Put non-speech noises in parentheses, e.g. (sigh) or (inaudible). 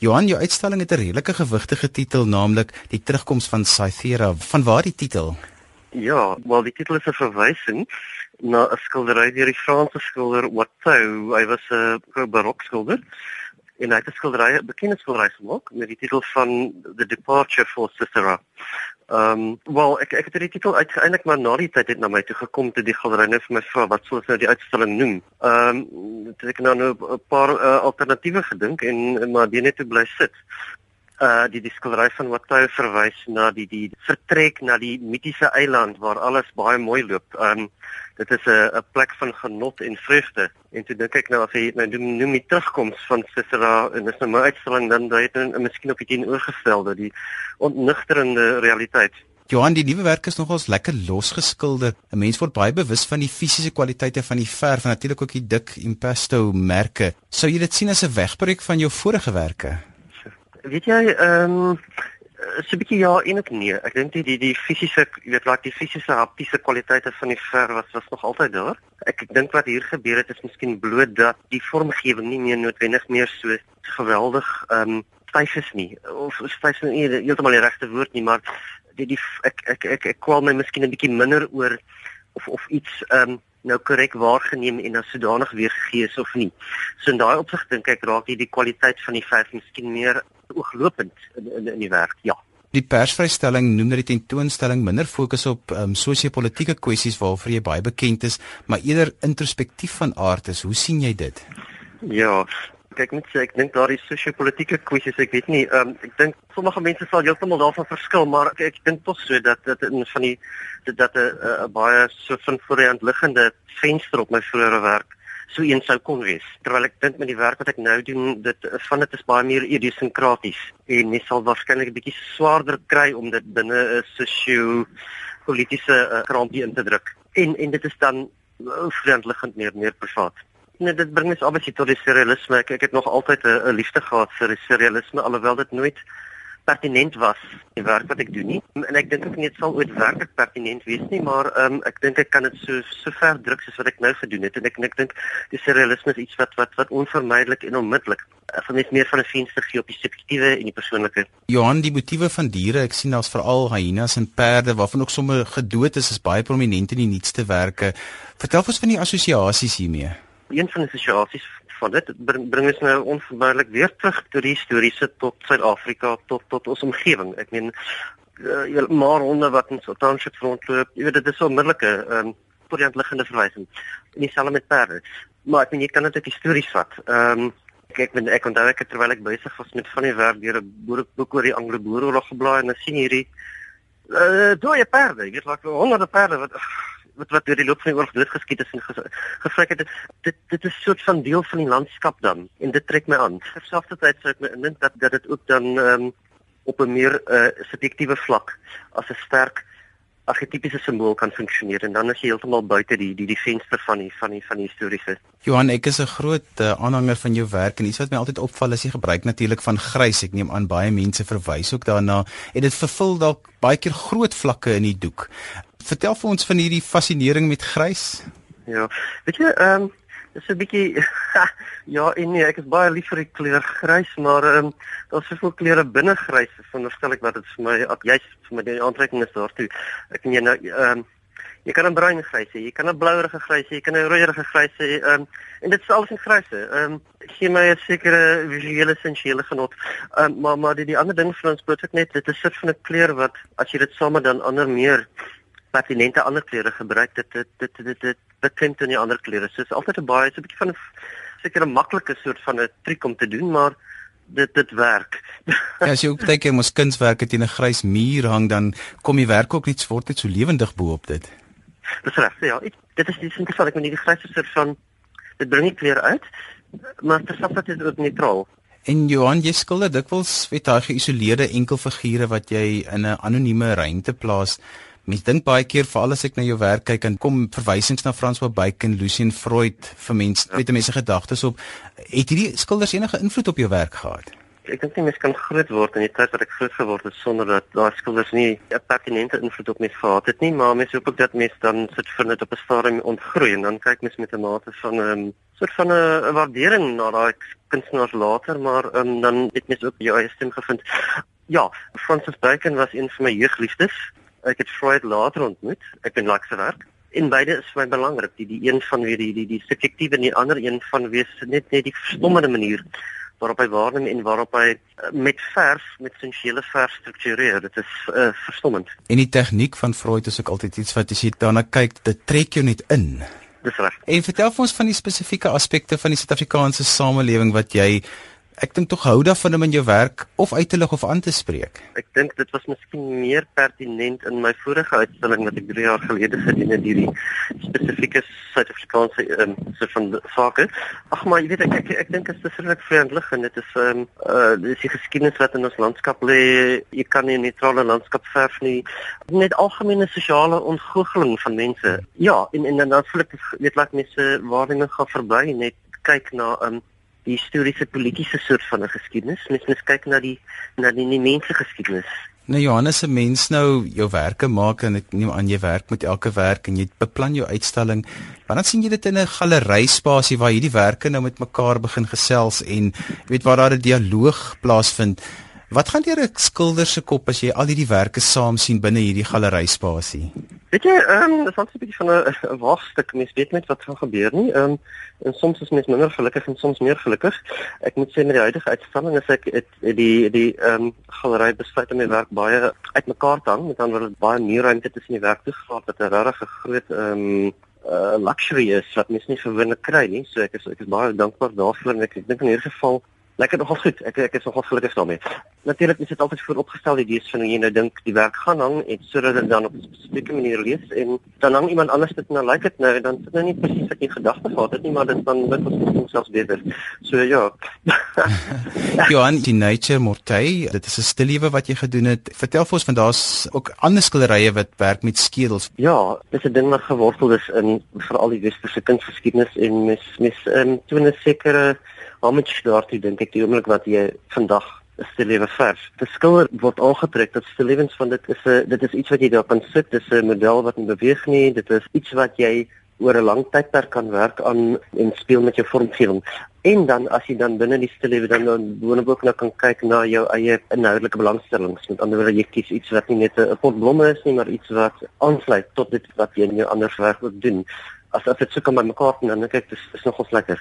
Johan, jou uitstalling het 'n redelike gewigtige titel, naamlik Die terugkoms van Cythera. Van waar die titel? Ja, wel die titel is 'n verwysing na 'n skildery deur die Franse skilder Watteau. Hy was 'n barok skilder en hy het 'n skildery, 'n bekende skildery gemaak met die titel van The Departure for Cythera. Ehm um, wel ek ek het hierdie titel uiteindelik maar na die tyd het na my toe gekom toe die galery net vir my vra wat sou nou die uitstalling noem. Ehm um, ek het nou 'n paar uh, alternatiewe gedink en maar die net te bly sit. Uh die die skildery van Watteau verwys na die die vertrek na die mitiese eiland waar alles baie mooi loop. Ehm um, dit is 'n 'n plek van genot en vreugde. En toe dink ek nou as jy nou noem, noem die terugkoms van Cicera en dis nou my uitstalling dan daai het nou miskien op die teenoorgestelde die ontnugterende realiteit. Johan, die nuwe werk is nogals lekker losgeskilder. 'n Mens word baie bewus van die fisiese kwaliteite van die verf en natuurlik ook die dik impasto merke. Sou jy dit sien as 'n wegbreek van jou vorige werke? Weet jy, ehm um, so 'n bietjie ja en ook nee. Ek dink die die, die fisiese, jy weet, like die fisiese haptiese kwaliteite van die verf was was nog altyd daar. Ek ek dink wat hier gebeur het is miskien bloot dat die vormgewing nie meer noodwendig meer so geweldig ehm um, styf is nie. Of styf is nie heeltemal die regte woord nie, maar die die ek ek ek ek kwal my miskien 'n bietjie minder oor of of iets ehm um, nou korrek waargeneem en as sodanig weergegee is of nie. So in daai opsig dink ek raak die die kwaliteit van die verf miskien meer ooglopend in in, in die werk. Ja. Die persvrystelling noem dat die tentoonstelling minder fokus op um, sosio-politieke kwessies waarvoor jy baie bekend is, maar eerder introspektief van aard is. Hoe sien jy dit? Ja, kyk net sê ek dink daardie sosio-politieke kwessies, ek weet nie, um, ek dink sommige mense sal heeltemal daarvan verskil, maar ek, ek dink tog so dat dit in van die dat 'n baie so van voorhand liggende venster op my vroeëre werk so een sou kon wees. Terwyl ek dink met die werk wat ek nou doen, dit van dit is baie meer idiosinkraties en jy sal waarskynlik 'n bietjie swaarder kry om dit binne 'n sosio politieke uh, krampie in te druk. En en dit is dan uh, vriendeliggend meer meer privaat. Nee, dit bring ons albei tot die surrealisme. Ek, ek het nog altyd 'n liefde gehad vir die surrealisme alhoewel dit nooit pertinent was die werk wat ek doen nie. En ek dink ook nie dit sal ooit werklik pertinent wees nie maar um, ek dink ek kan dit so so ver druk soos wat ek nou gedoen het. En ek en ek dink die surrealisme is iets wat wat wat onvermydelik en onmiddellik uh, van mens meer van 'n venster gee op die subjektiewe en die persoonlike. Johan die motiewe van diere ek sien daar's veral hyenas en perde waarvan ook sommer gedood is is baie prominent in die nuutste werke. Vertel ons van die assosiasies hiermee. Een van die assosiasies van dit bring, bring ons nou onvermydelik weer terug tot die historiese tot Suid-Afrika tot tot ons omgewing. Ek meen uh, maar honde wat in Sultanship rondloop, jy weet dit is so 'n middellike ehm um, voorheenliggende verwysing. En dieselfde met perde. Maar ek meen jy kan dit ook histories vat. Ehm um, ek ek, ek onthou ek terwyl ek besig was met van die werk deur 'n boereboek oor die Anglo-Boeroorlog geblaai en dan sien hierdie uh dooie perde, jy weet wat honderde perde wat wat wat deur die loop van die oorlog doodgeskiet is en gevrik het dit dit is soort van deel van die landskap dan en dit trek my aan. Terselfdertyd sou ek my indink dat dat dit ook dan um, op 'n meer uh, subjektiewe vlak as 'n sterk argetipiese simbool kan funksioneer en dan is jy heeltemal buite die die die venster van die van die van die historiese. Johan, ek is 'n groot uh, aanhanger van jou werk en iets wat my altyd opval is jy gebruik natuurlik van grys. Ek neem aan baie mense verwys ook daarna en dit vervul dalk baie keer groot vlakke in die doek. Vertel vir ons van hierdie fascinering met grys. Ja, weet jy, ehm um, dis 'n bietjie (laughs) ja, en nee, ek is baie lief vir die kleur grys, maar ehm um, daar's soveel kleure binne grys, veronderstel ek wat dit vir my juist vir my die aantrekking is daartoe. Ek jy nou ehm um, jy kan 'n bruin grys hê, jy kan 'n blouerige grys hê, jy kan 'n rooierige grys hê, ehm um, en dit is alles in gryse. Ehm um, gee my 'n sekere visuele sensuele genot. Ehm um, maar maar die die ander ding vir ons ek net, dit is sit van 'n kleur wat as jy dit saam met dan ander meer pertinente ander kleure gebruik dit dit dit dit, dit bekend in die ander kleure. So is altyd 'n baie so 'n bietjie van 'n seker 'n maklike soort van 'n triek om te doen, maar dit dit werk. ja, as jy ook baie keer mos kunswerke teen 'n grys muur hang, dan kom die werk ook net word net so lewendig bo op dit. Dis reg. Ja, ek, dit is dis interessant ek met die grys soort van dit bring nie kleur uit, maar terselfdertyd is dit ook neutraal. En Johan, jy skilder dikwels met daai geïsoleerde enkel figure wat jy in 'n anonieme ruimte plaas. Mens dink baie keer veral as ek na jou werk kyk en kom verwysings na François Bacon, Lucien Freud vir mense, ja. weet mense gedagtes op. Het hierdie skilders enige invloed op jou werk gehad? Ek dink nie mens kan groot word in die tyd wat ek groot geword het sonder dat daai skilders nie 'n pertinente invloed op mens gehad het nie, maar mens hoop ook dat mens dan sit vir net op 'n stadium ontgroei en dan kyk mens met 'n mate van 'n um, soort van 'n waardering na daai kunstenaars later, maar um, dan het mens ook jou eie stem gevind. Ja, Francis Bacon was een van my jeugliefdes. Ek het Freud later ontmoet. Ek like sy werk. En beide is vir my belangrik. Die die een van weer die die die subjektiewe en die ander een van wees net net die verstommende manier waarop hy waarneem en waarop hy uh, met vers met sensuele vers struktureer. Dit is uh, verstommend. En die tegniek van Freud is ook altyd iets wat as jy daarna kyk, dit trek jou net in. Dis reg. En vertel vir ons van die spesifieke aspekte van die Suid-Afrikaanse samelewing wat jy ek dink tog hou daarvan om in jou werk of uit te lig of aan te spreek. Ek dink dit was miskien meer pertinent in my vorige uitstalling wat ek 3 jaar gelede gedoen het hierdie spesifieke Suid-Afrikaanse um, so van sake. Ag maar jy weet ek ek, ek dink dit is spesifiek vriendelik en dit is ehm um, uh dis die geskiedenis wat in ons landskap lê. Jy kan nie 'n neutrale landskap verf nie. Net algemene sosiale ontgoocheling van mense. Ja, en en dan voel ek weet laat mense waarneming gaan verby net kyk na ehm um, die historiese politieke soort van 'n geskiedenis. Mens moet kyk na die na die, die mense geskiedenis. Nou Johannes, se mens nou jouwerke maak en ek neem aan jy werk met elke werk en jy beplan jou uitstalling. Wanneer sien jy dit in 'n galery spasie waar hierdiewerke nou met mekaar begin gesels en jy weet waar daar 'n dialoog plaasvind? Wat gaan deur 'n skilder se kop as jy al hierdiewerke saam sien binne hierdie galery spasie? Weet jy, ehm um, net 'n bietjie van 'n waagstuk. Mens weet net wat gaan gebeur nie. Ehm um, soms is mens minder gelukkig en soms meer gelukkig. Ek moet sê met die huidige uitstalling is ek het, het die die ehm um, galery besluit om my werk baie uitmekaar te hang. Met ander woorde baie meer ruimte tussen die werk toegelaat wat 'n regtig groot ehm um, uh, luxury is wat mens nie gewoonlik kry nie. So ek is ek is baie dankbaar daarvoor en ek, ek dink in hierdie geval lekker nogal goed. Ek ek is nogal gelukkig daarmee. Natuurlik is dit altyd vooropgestel die idees van hoe jy nou dink die werk gaan hang en sodat dit dan op 'n spesifieke manier lees en dan hang iemand anders dit nou like dit nou dan sit nou nie presies wat jy gedagte gehad het nie, maar dit dan dit was selfs beter. So ja. (laughs) Johan, die Nature Mortay, dit is 'n stillewe wat jy gedoen het. Vertel vir ons van daar's ook ander skilderye wat werk met skedels. Ja, dis 'n ding wat gewortel is in veral die westerse kunsgeskiedenis en mis mis ehm um, toe 'n sekere homage daartoe dink ek die oomblik wat jy vandag stillewe vers. Die skilder word aangetrek dat stillewens van dit is 'n dit is iets wat jy daar kan sit, dis 'n model wat nie beweeg nie, dit is iets wat jy oor 'n lang tydperk kan werk aan en speel met jou vormgewing. En dan as jy dan binne die stillewe dan dan boonop nou kan kyk na jou eie inhoudelike belangstellings. Met ander woorde jy kies iets wat nie net 'n pot blomme is nie, maar iets wat aansluit tot dit wat jy in jou ander werk wil doen. As as dit sukkel met mekaar dan dink ek dis is nogals lekker.